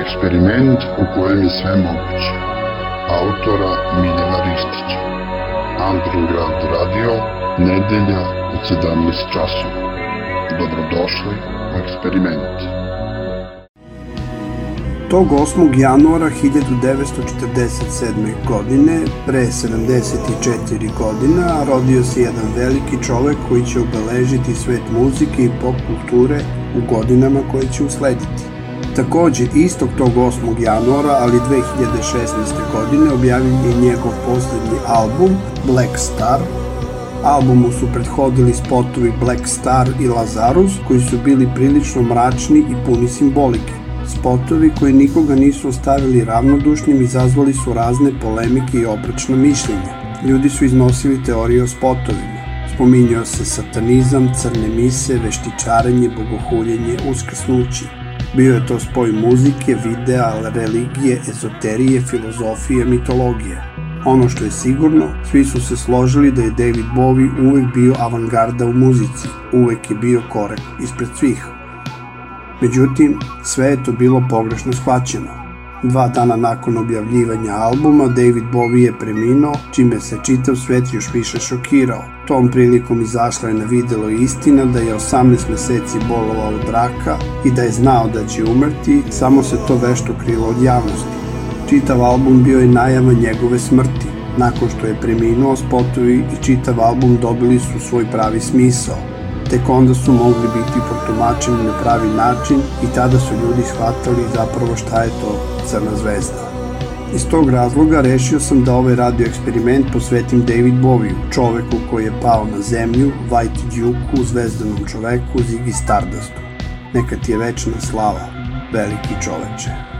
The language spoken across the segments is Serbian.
Eksperiment u kojem je sve moguće. Autora Miljana Ristića. Underground Radio, nedelja u 17 časova. Dobrodošli u eksperiment. Tog 8. januara 1947. godine, pre 74 godina, rodio se jedan veliki čovek koji će obeležiti svet muzike i pop kulture u godinama koje će uslediti. Takođe, istog tog 8. januara, ali 2016. godine, objavljen je njegov poslednji album Black Star. Albumu su prethodili spotovi Black Star i Lazarus, koji su bili prilično mračni i puni simbolike. Spotovi koji nikoga nisu ostavili ravnodušnim izazvali su razne polemike i oprečna mišljenja. Ljudi su iznosili teorije o spotovima. Spominjao se satanizam, crne mise, veštičarenje, bogohuljenje, uskrsnući. Bio je to spoj muzike, videa, religije, ezoterije, filozofije, mitologije. Ono što je sigurno, svi su se složili da je David Bowie uvek bio avangarda u muzici, uvek je bio korak ispred svih. Međutim, sve je to bilo pogrešno shvaćeno. Dva dana nakon objavljivanja albuma, David Bowie je preminuo, čime se čitav svet još više šokirao. Tom prilikom izašla je na videlo istina da je 18 meseci bolovao od raka i da je znao da će umrti, samo se to vešto krilo od javnosti. Čitav album bio je najava njegove smrti. Nakon što je preminuo, spotovi i čitav album dobili su svoj pravi smisao. Tek onda su mogli biti protumačeni na pravi način i tada su ljudi shvatali zapravo šta je to crna zvezda. Iz tog razloga rešio sam da ovaj radio eksperiment posvetim David Bowie, čoveku koji je pao na zemlju, White Duke, zvezdanom čoveku, Ziggy Stardustu. Neka ti je večna slava, veliki čoveče.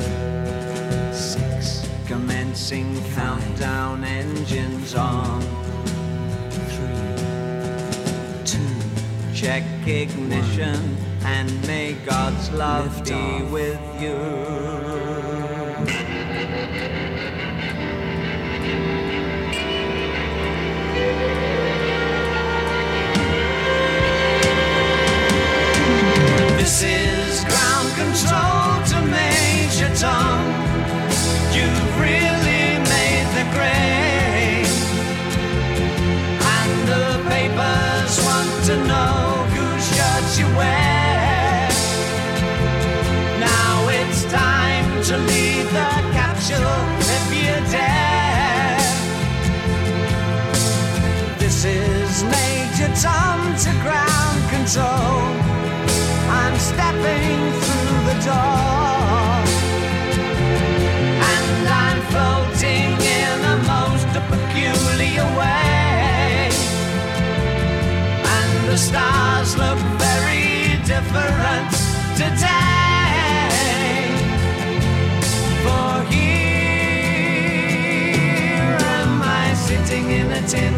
Commencing countdown engines on. Three, two, check ignition, one. and may God's love Lift be off. with you. This is ground control to Major Tom. You've Major to ground control. I'm stepping through the door. And I'm floating in a most peculiar way. And the stars look very different today. For here am I sitting in a tin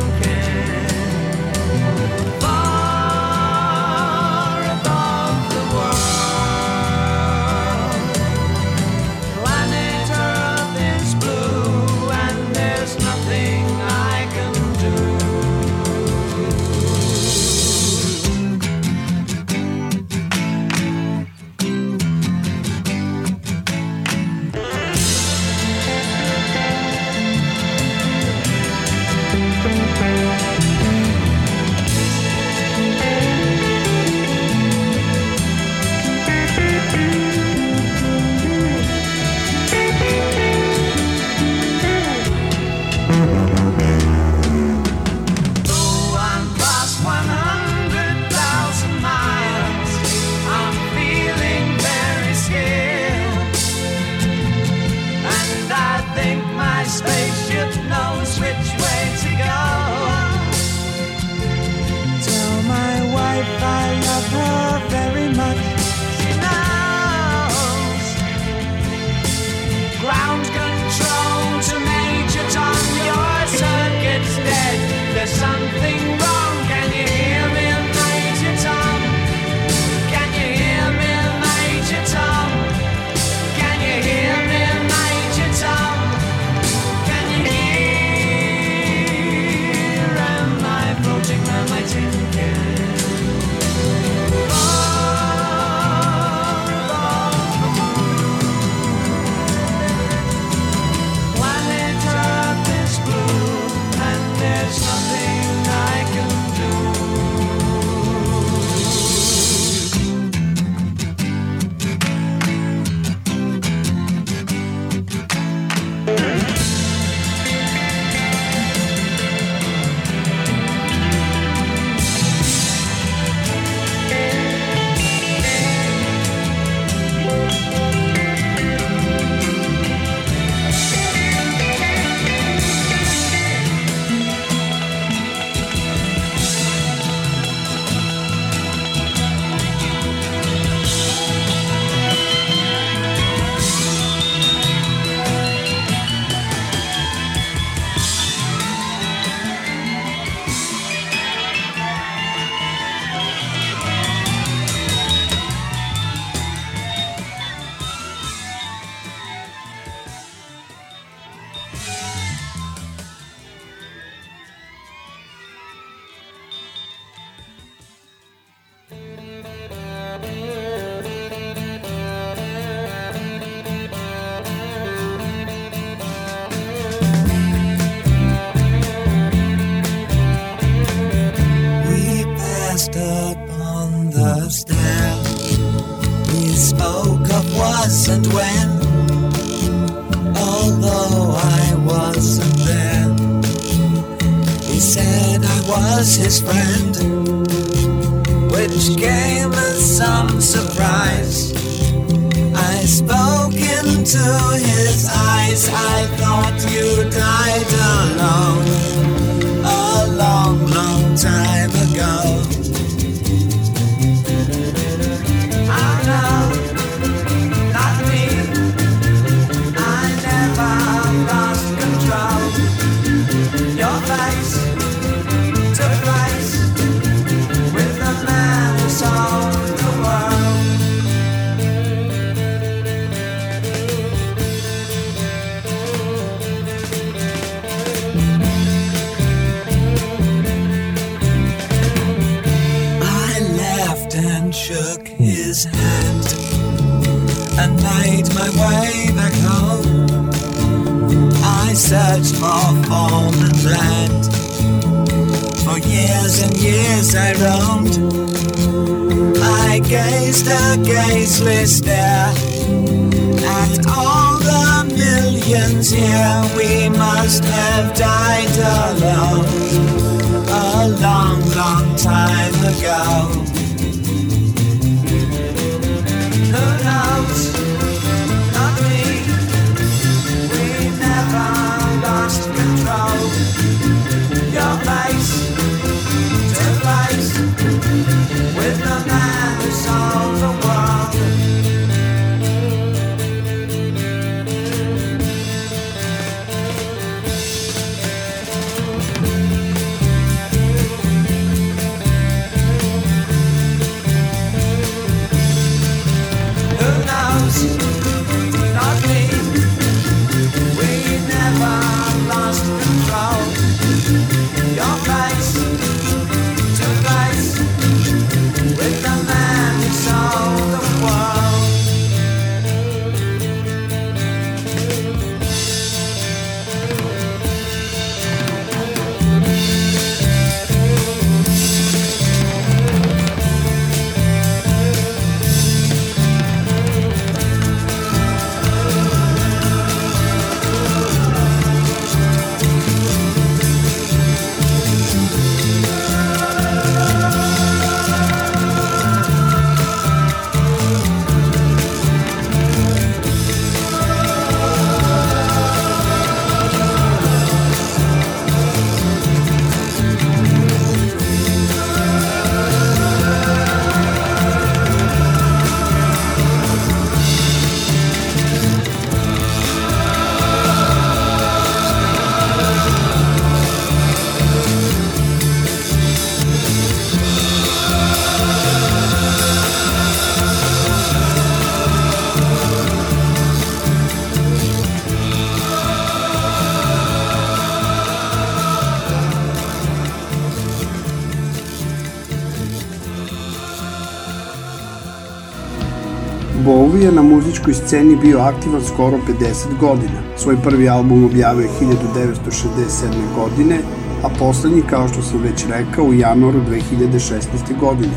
muzičkoj sceni bio aktivan skoro 50 godina. Svoj prvi album objavio je 1967. godine, a poslednji, kao što sam već rekao, u januaru 2016. godine.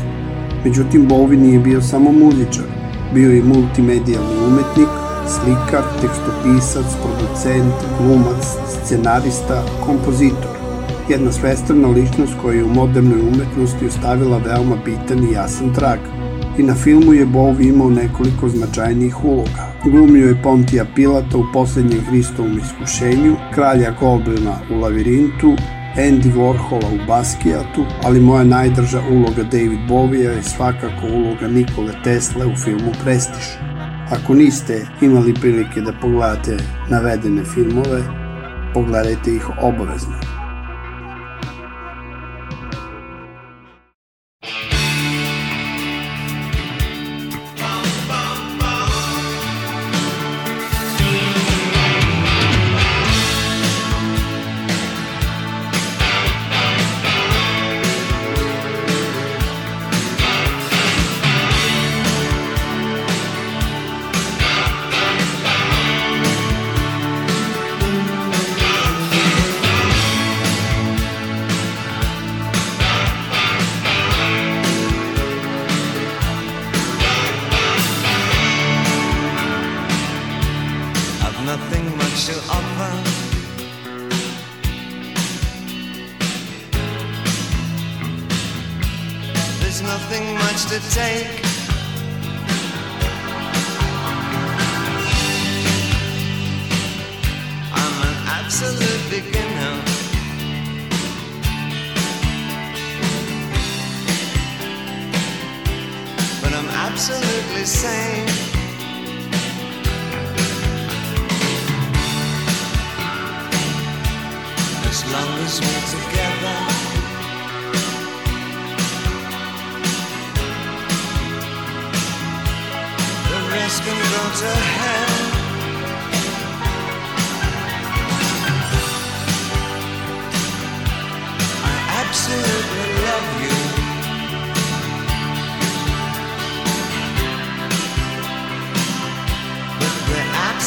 Međutim, Bowie nije bio samo muzičar, bio je multimedijalni umetnik, slikar, tekstopisac, producent, glumac, scenarista, kompozitor. Jedna svestrana ličnost koja je u modernoj umetnosti ostavila veoma bitan i jasan trag – i na filmu je Bowie imao nekoliko značajnijih uloga. Glumio je Pontija Pilata u poslednjem Hristovom iskušenju, kralja Goblina u Lavirintu, Andy Warhola u Baskijatu, ali moja najdrža uloga David Bowie je svakako uloga Nikole Tesla u filmu Prestiž. Ako niste imali prilike da pogledate navedene filmove, pogledajte ih obavezno.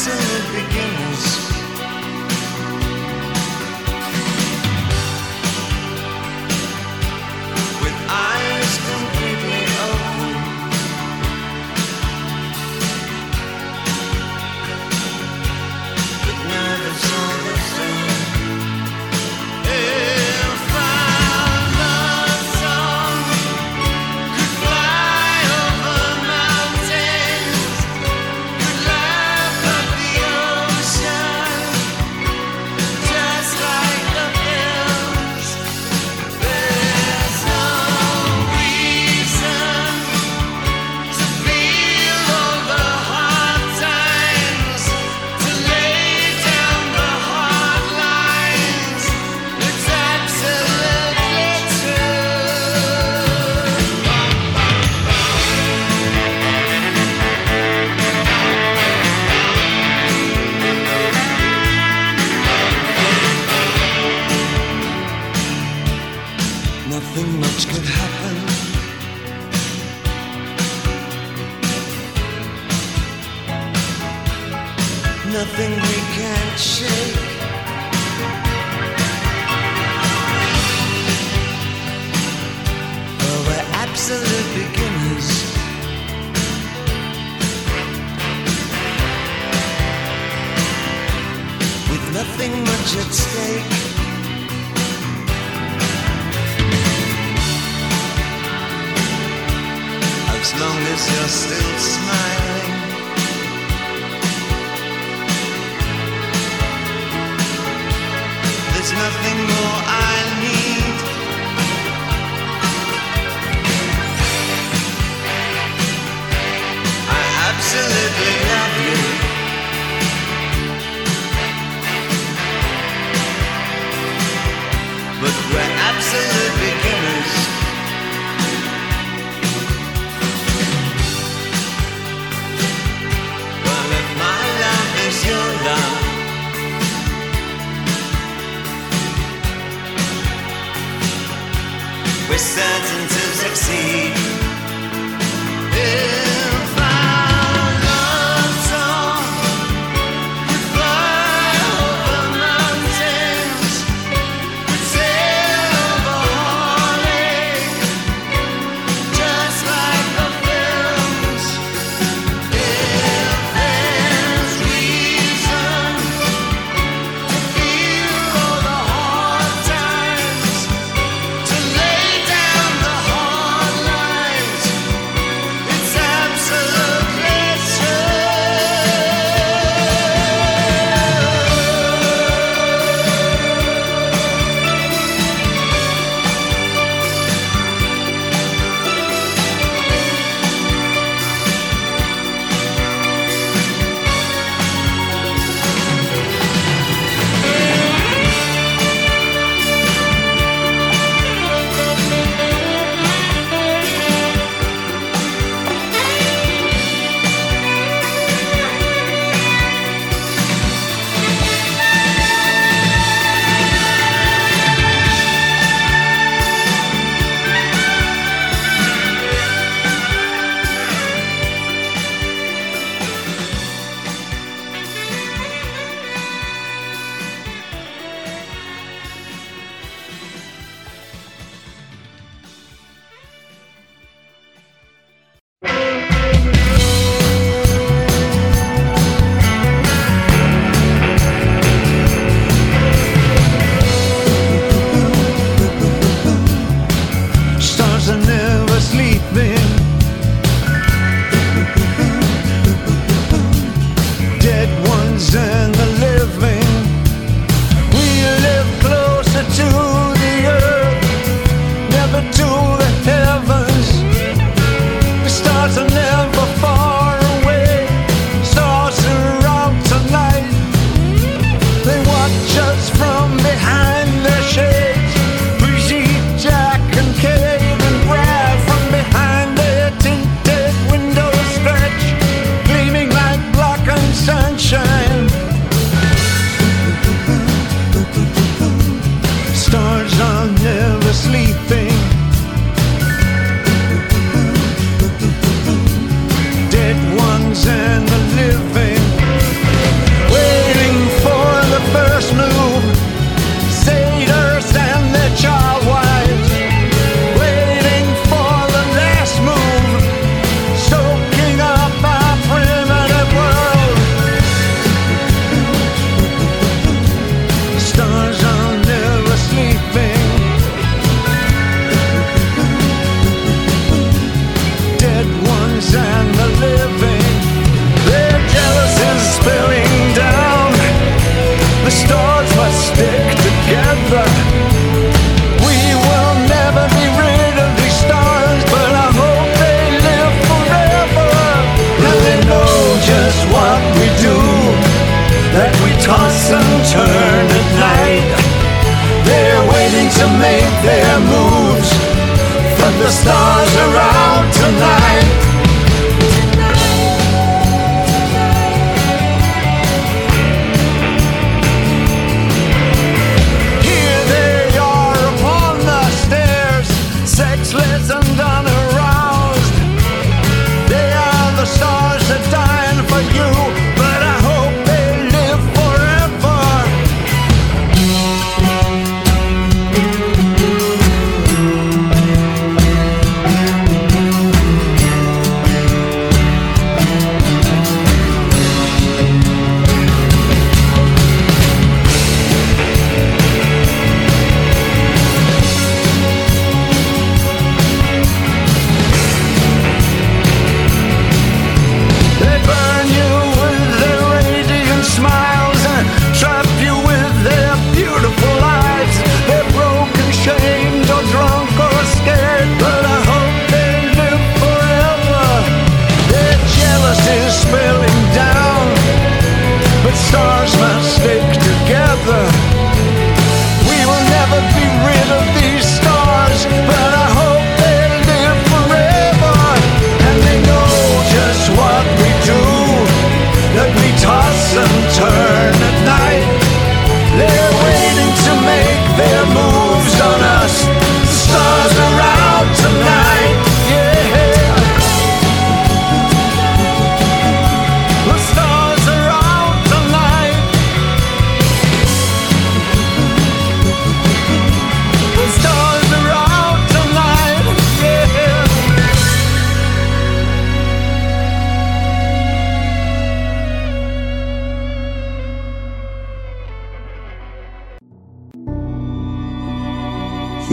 since it.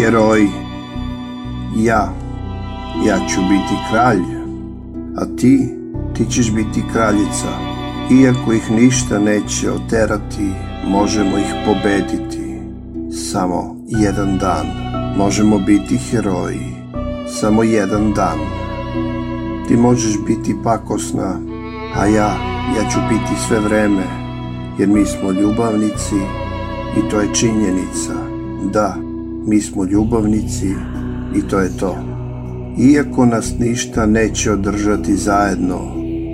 Heroji. Ja, ja ću biti kralj, a ti, ti ćeš biti kraljica. Iako ih ništa neće oterati, možemo ih pobediti. Samo jedan dan možemo biti heroji. Samo jedan dan. Ti možeš biti pakosna, a ja, ja ću biti sve vreme, jer mi smo ljubavnici i to je činjenica. Da, mi smo ljubavnici i to je to. Iako nas ništa neće održati zajedno,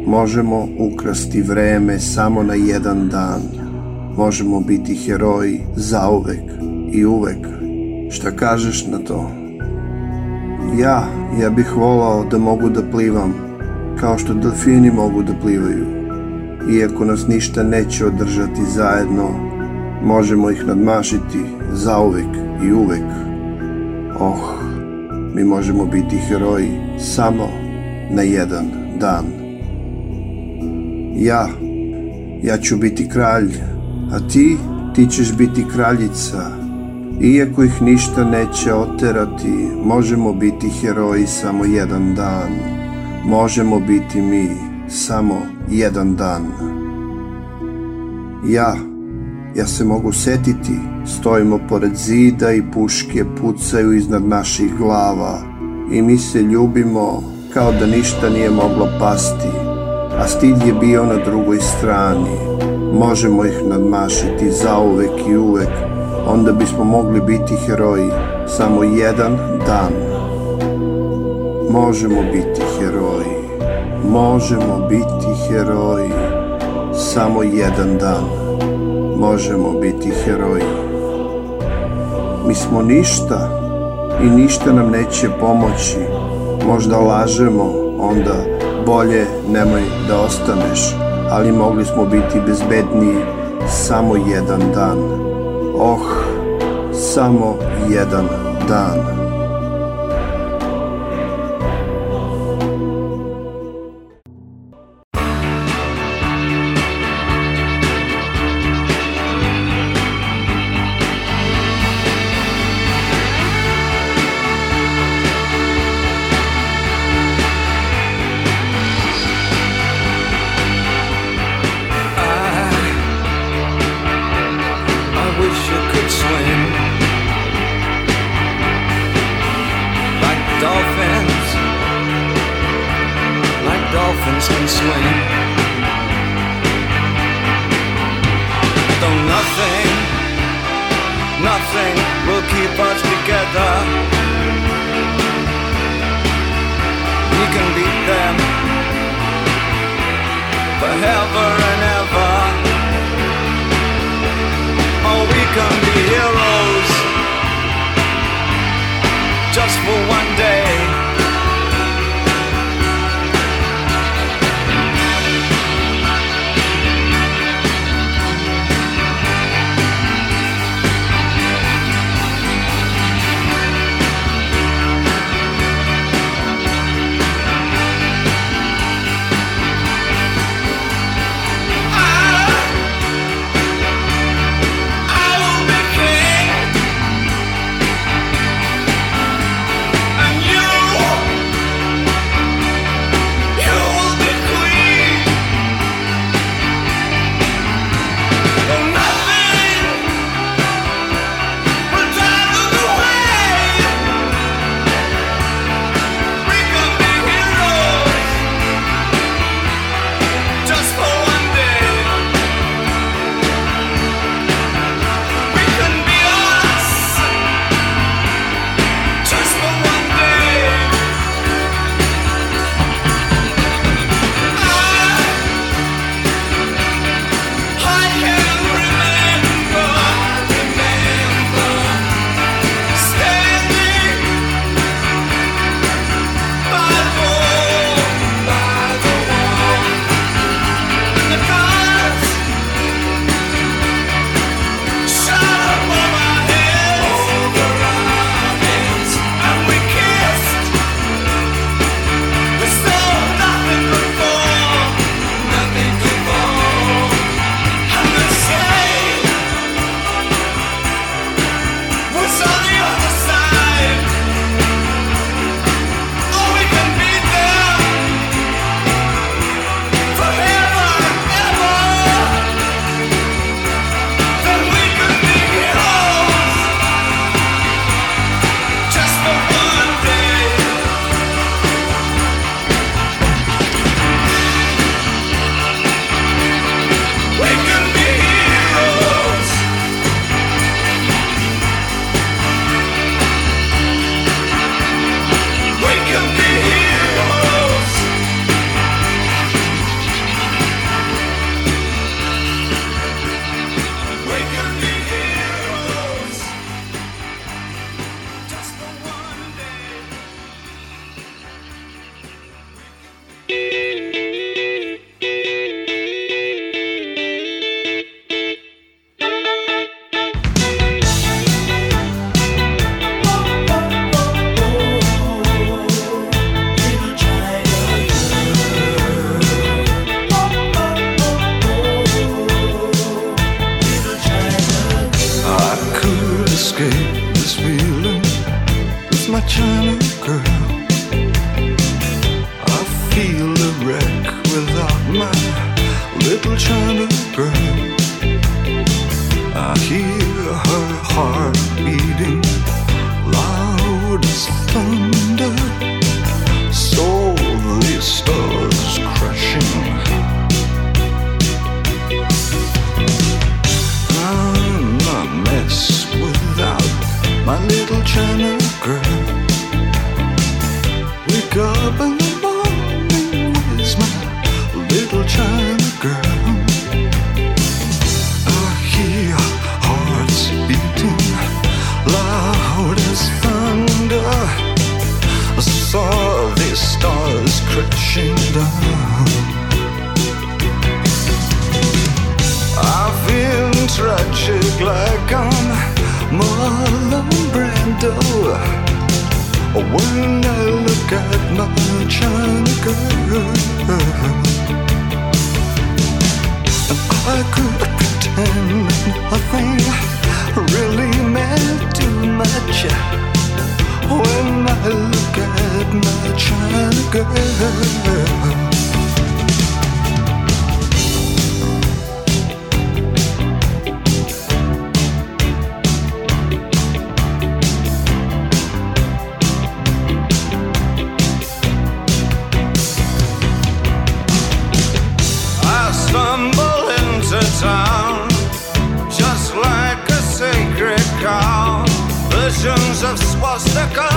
možemo ukrasti vreme samo na jedan dan. Možemo biti heroji zauvek i uvek. Šta kažeš na to? Ja, ja bih volao da mogu da plivam, kao što delfini mogu da plivaju. Iako nas ništa neće održati zajedno, možemo ih nadmašiti zauvek i uvek. Oh, mi možemo biti heroji samo na jedan dan. Ja, ja ću biti kralj, a ti, ti ćeš biti kraljica. Iako ih ništa neće oterati, možemo biti heroji samo jedan dan. Možemo biti mi samo jedan dan. Ja, ja se mogu setiti, stojimo pored zida i puške pucaju iznad naših glava i mi se ljubimo kao da ništa nije moglo pasti, a stid je bio na drugoj strani. Možemo ih nadmašiti zauvek i uvek, onda bismo mogli biti heroji samo jedan dan. Možemo biti heroji, možemo biti heroji samo jedan dan. Možemo biti heroji. Mi smo ništa i ništa nam neće pomoći. Možda lažemo, onda bolje nemoj da ostaneš, ali mogli smo biti bezbedniji samo jedan dan. Oh, samo jedan dan. Brando. When I look at my China girl, I could pretend nothing really meant too much. When I look at my China girl. nossa casa.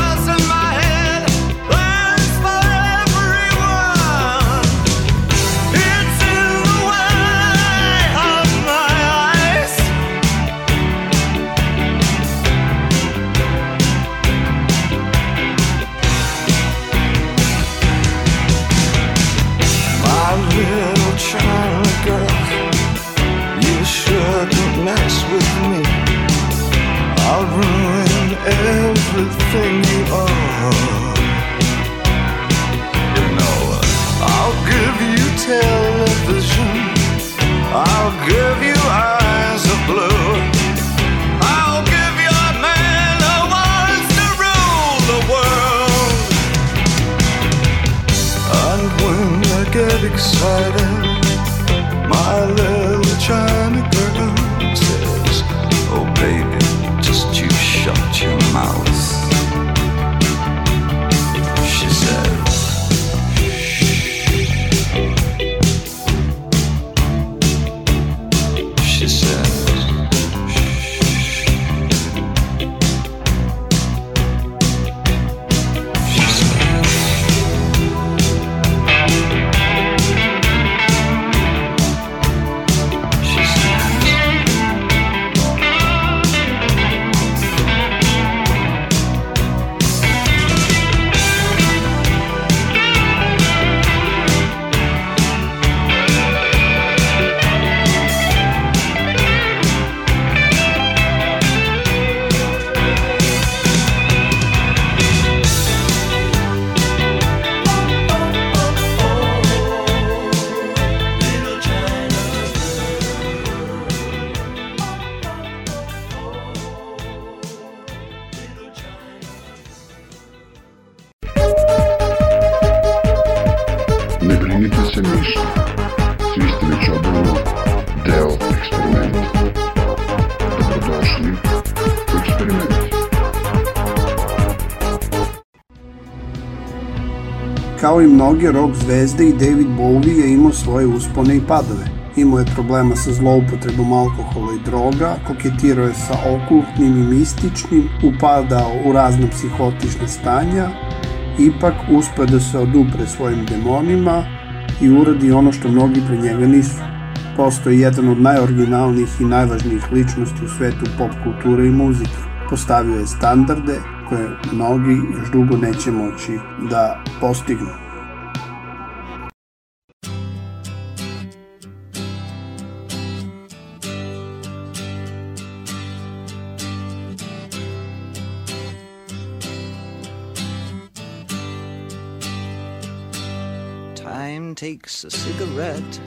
Mnoge rock zvezde i David Bowie je imao svoje uspone i padove. Imao je problema sa zloupotrebom alkohola i droga, koketirao je sa okultnim i mističnim, upadao u razna psihotična stanja, ipak uspeo da se odupre svojim demonima i uradi ono što mnogi pre njega nisu. Postao je jedan od najoriginalnijih i najvažnijih ličnosti u svetu pop kulture i muzike. Postavio je standarde koje mnogi još dugo neće moći da postignu. Time takes a cigarette,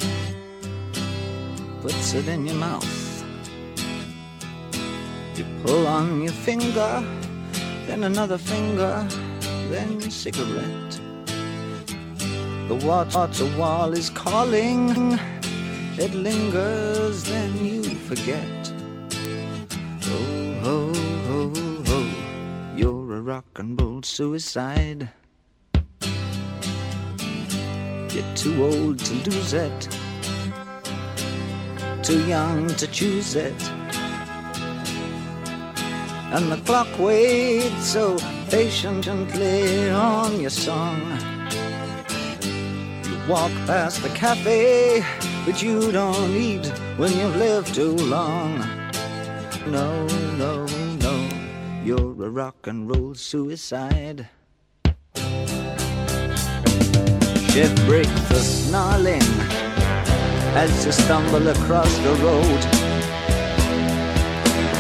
puts it in your mouth. You pull on your finger, then another finger, then cigarette. The water wall is calling, it lingers, then you forget. Oh, ho, ho, ho, you're a rock and roll suicide. You're too old to lose it, too young to choose it. And the clock waits so patiently on your song. You walk past the cafe, but you don't eat when you've lived too long. No, no, no, you're a rock and roll suicide. Jeff breaks the snarling as you stumble across the road.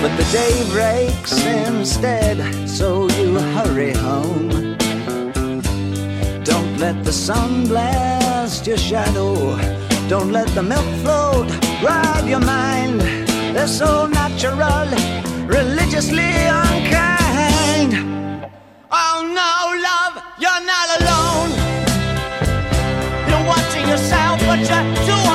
But the day breaks instead, so you hurry home. Don't let the sun blast your shadow. Don't let the milk float rob your mind. They're so natural, religiously unkind. Oh no! Jack to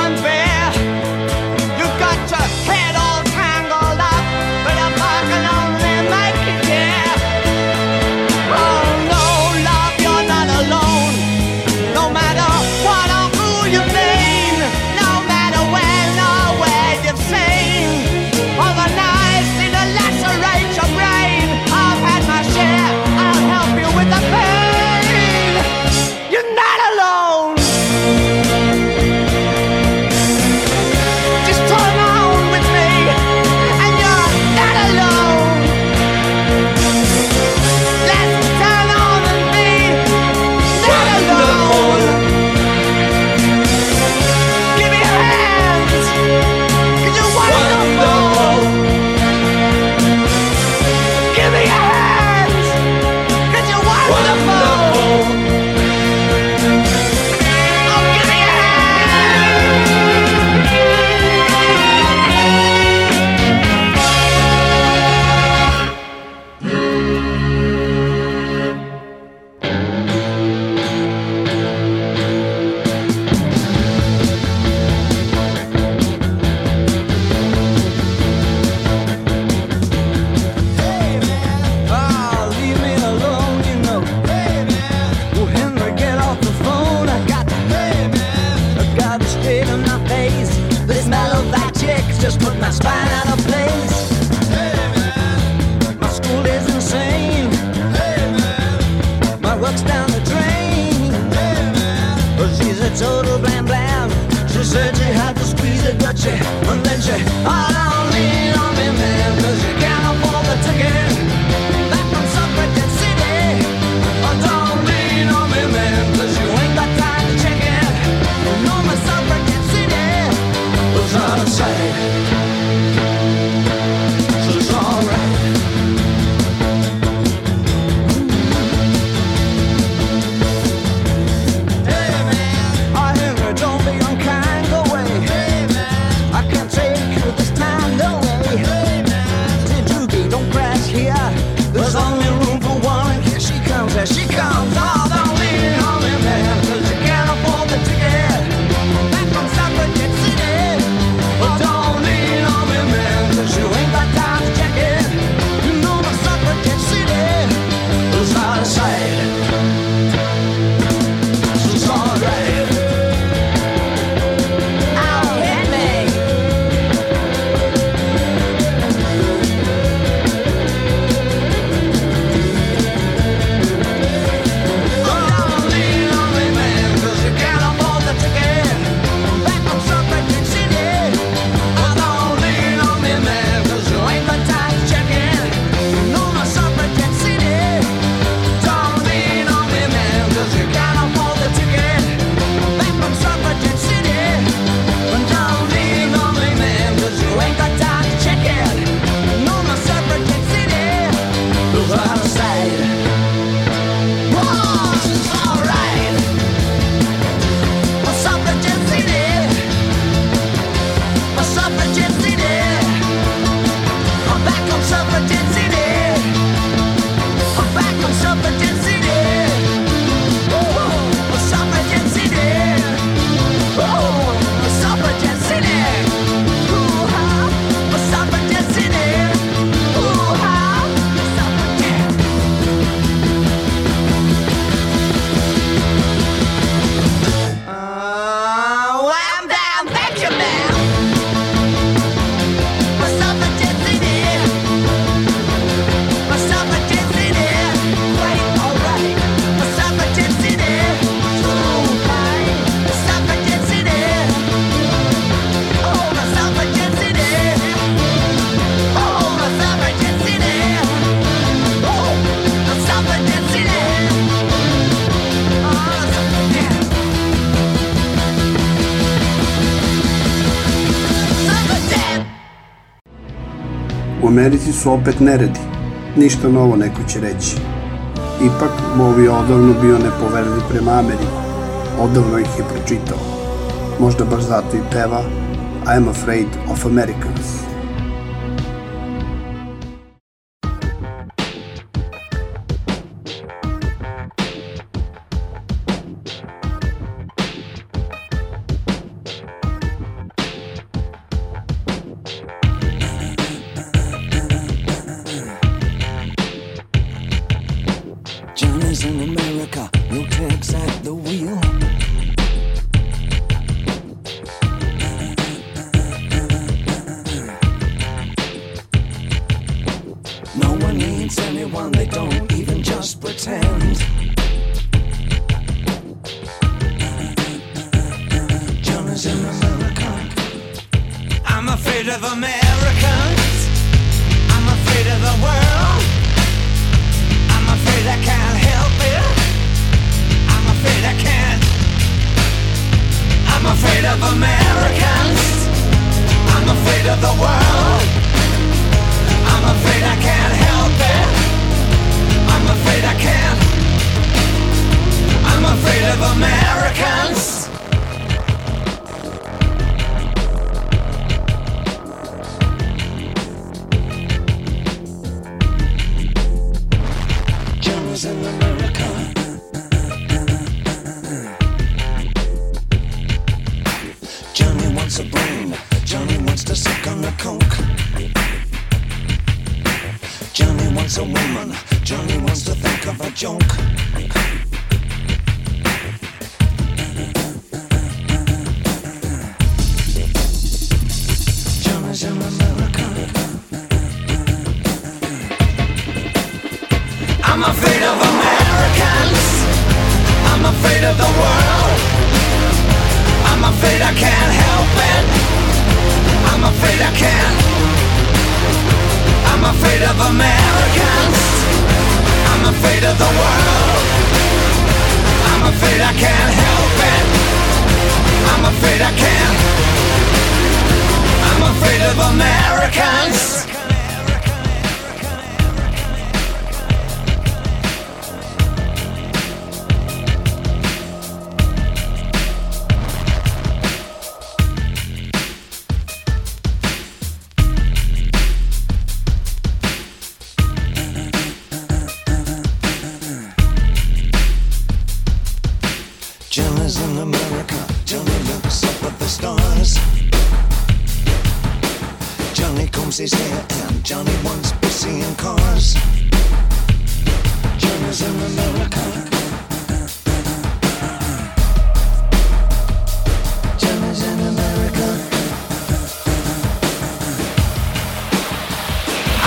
Americi su opet neredi. Ništa novo neko će reći. Ipak, Movi je odavno bio nepoverljiv prema Ameriku. Odavno ih je pročitao. Možda baš zato i peva I'm afraid of Americans.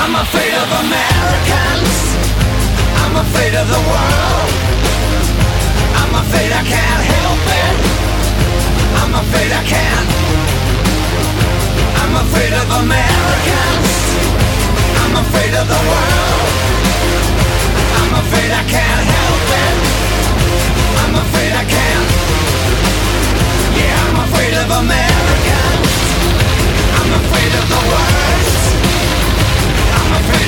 I'm afraid of Americans. I'm afraid of the world. I'm afraid I can't help it. I'm afraid I can't. I'm afraid of Americans. I'm afraid of the world. I'm afraid I can't help it. I'm afraid I can't. Yeah, I'm afraid of Americans. I'm afraid of the world.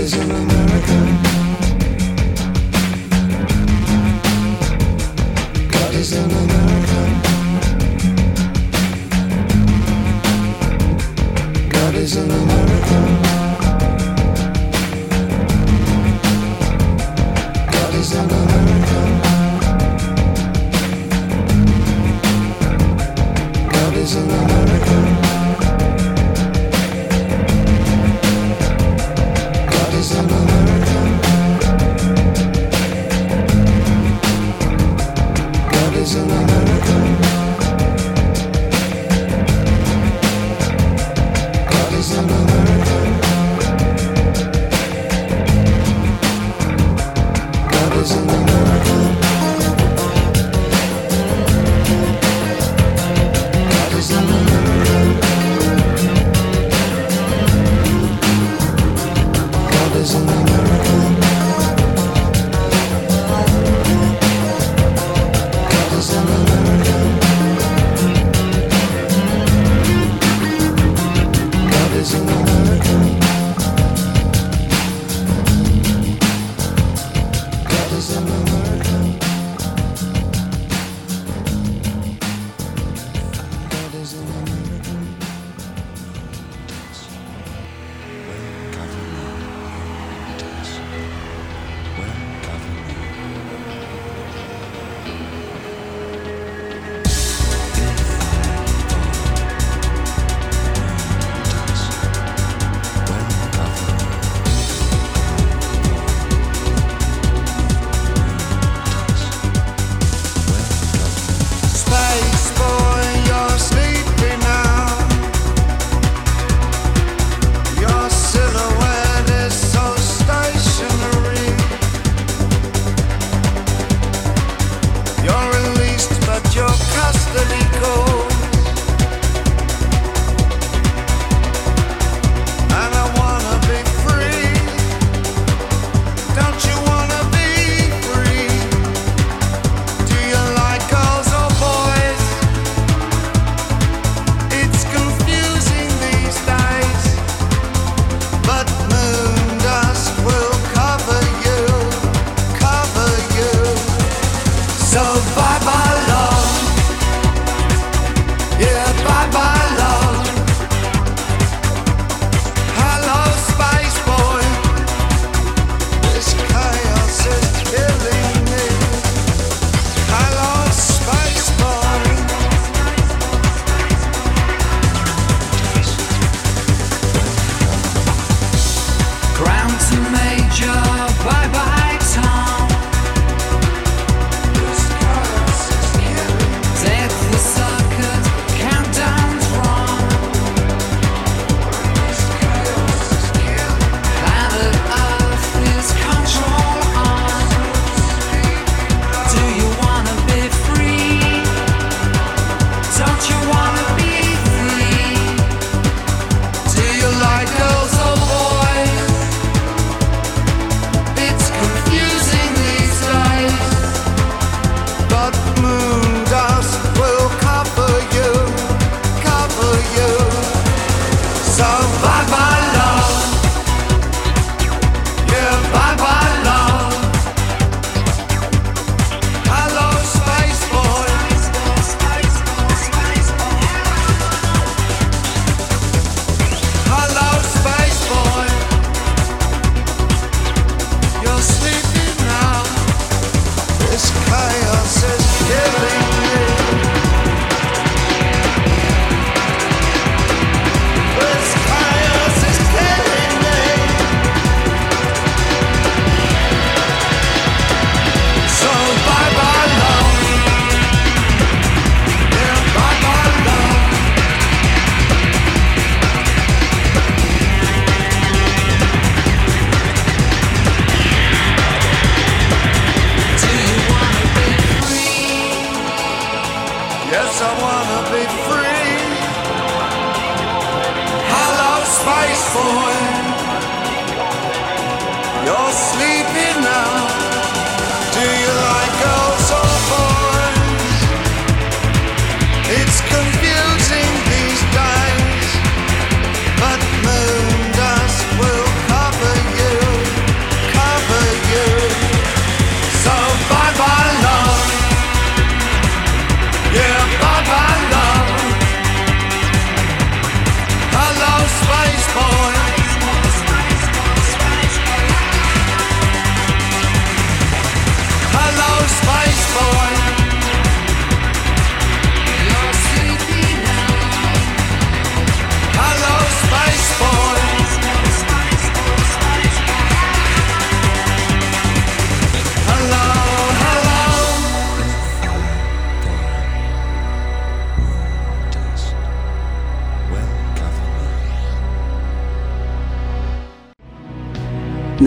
is in America. God is in America. God is in America. foil. You're sleeping now.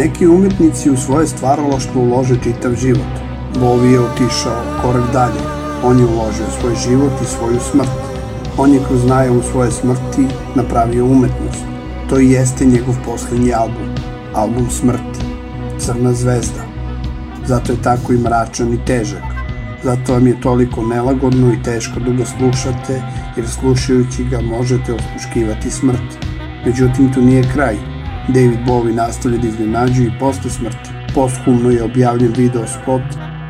Neki umetnici u svoje stvaralaštvo ulože čitav život. Bovi je otišao korak dalje. On je uložio svoj život i svoju smrt. On je kroz najavu svoje smrti napravio umetnost. To i jeste njegov poslednji album. Album smrti. Crna zvezda. Zato je tako i mračan i težak. Zato vam je toliko nelagodno i teško da ga slušate, jer slušajući ga možete osluškivati smrt. Međutim, tu nije kraj David Bowie nastavlja da iznenađuje i posle smrti. Posthumno je objavljen video spot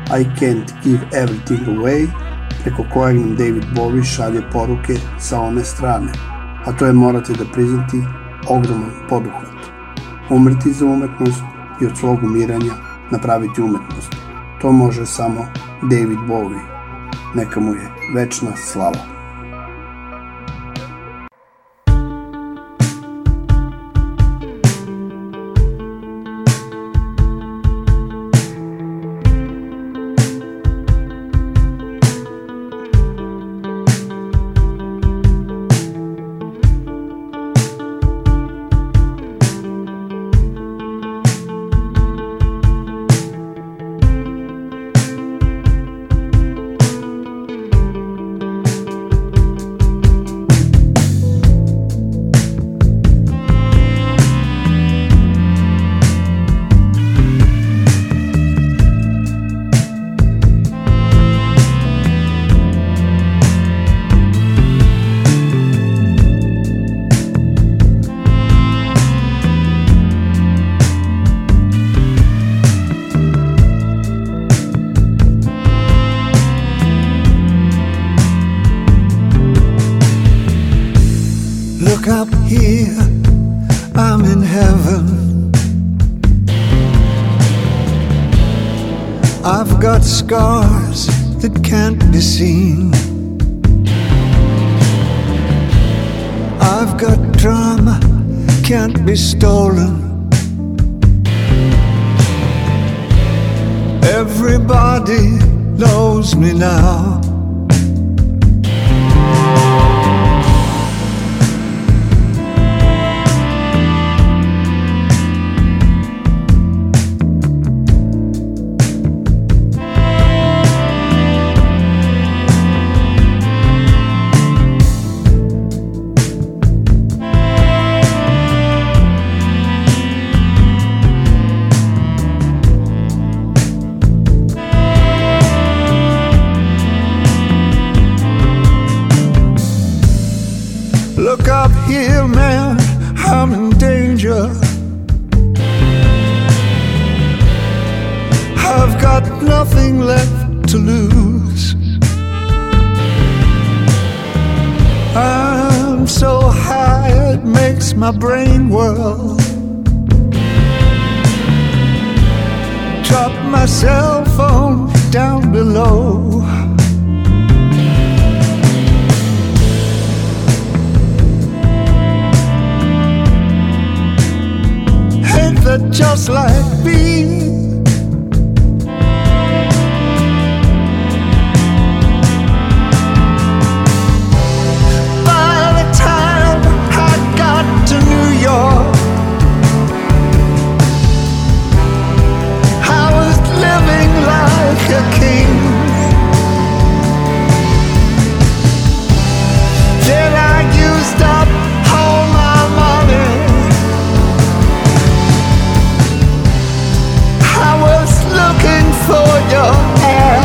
I Can't Give Everything Away, preko kojeg nam David Bowie šalje poruke sa one strane, a to je morate da priznati ogroman poduhvat. Umrti za umetnost i od svog umiranja napraviti umetnost. To može samo David Bowie. Neka mu je večna slava. nothing left to lose. I'm so high, it makes my brain whirl. Drop my cell phone down below. Hate that just like me. like a king. Then I used up all my money. I was looking for your hand.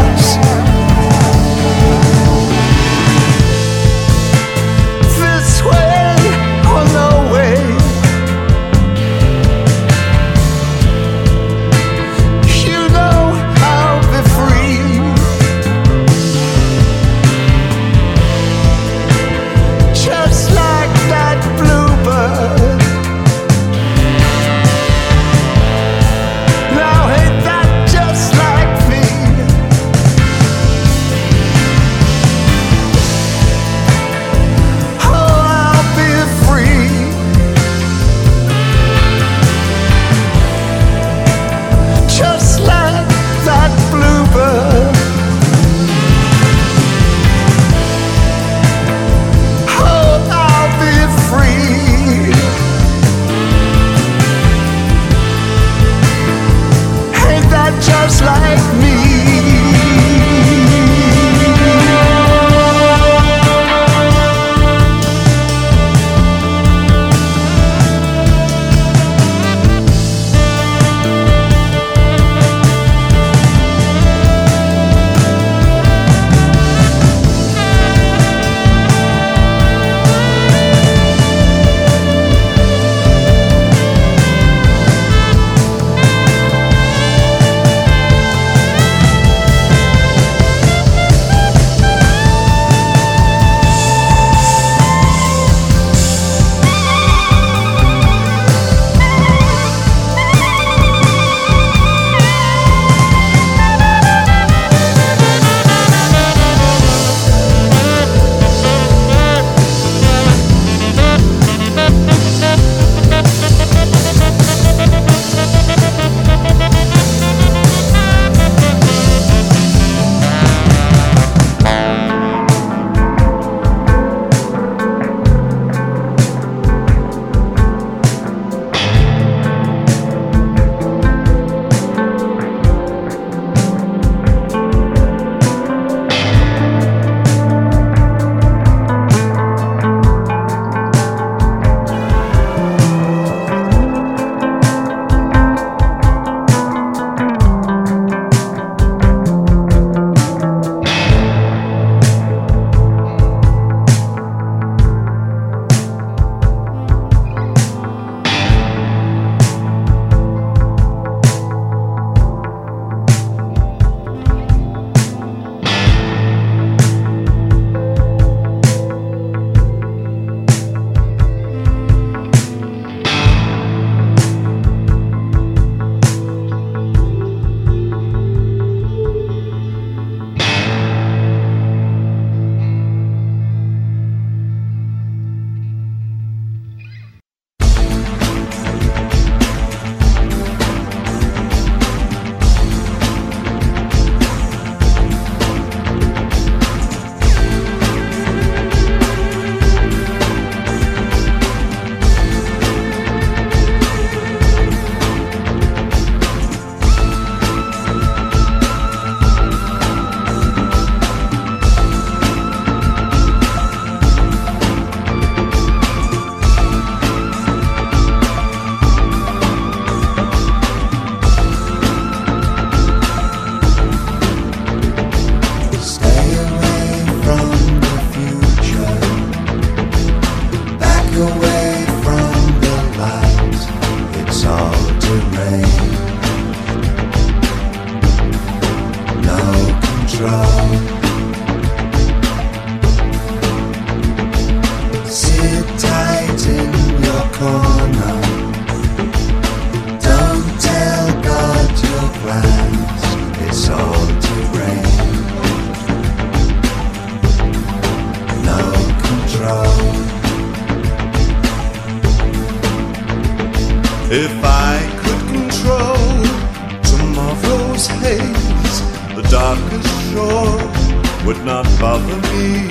Would not bother me.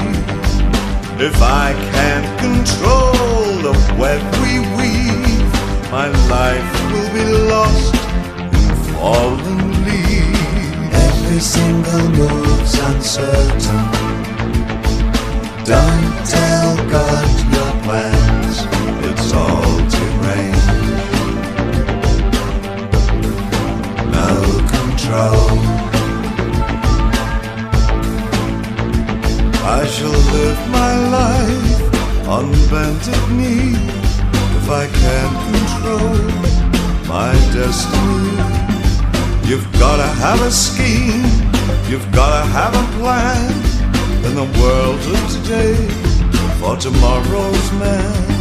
If I can't control the web we weave, my life will be lost in fallen leaves. Every single move's uncertain. Don't tell God your plans, It's all deranged. no control. My life on bended knee if I can't control my destiny. You've gotta have a scheme, you've gotta have a plan in the world of today for tomorrow's man.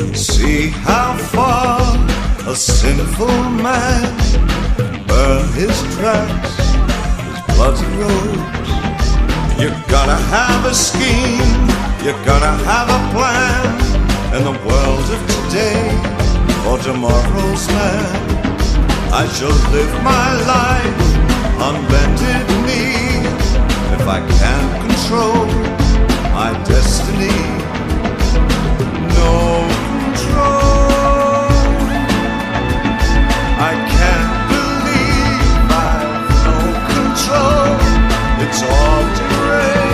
See how far a sinful man burn his tracks, his bloody roads. You gotta have a scheme, you gotta have a plan in the world of today for tomorrow's man. I shall live my life on bended knee if I can't control my destiny. No it's all to gray.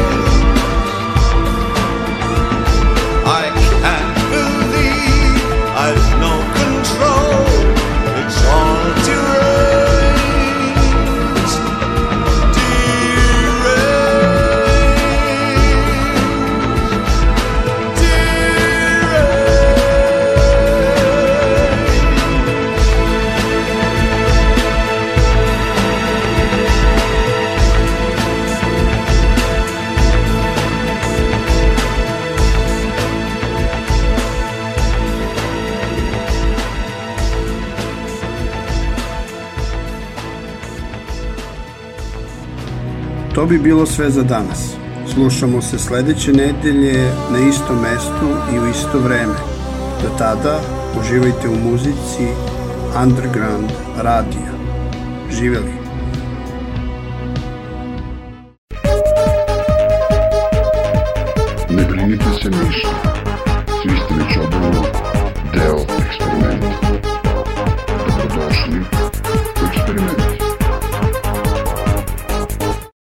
Bi bilo sve za danas. Slušamo se sledeće nedelje na istom mestu i u isto vreme. Do tada uživajte u muzici Underground Radio. Živeli!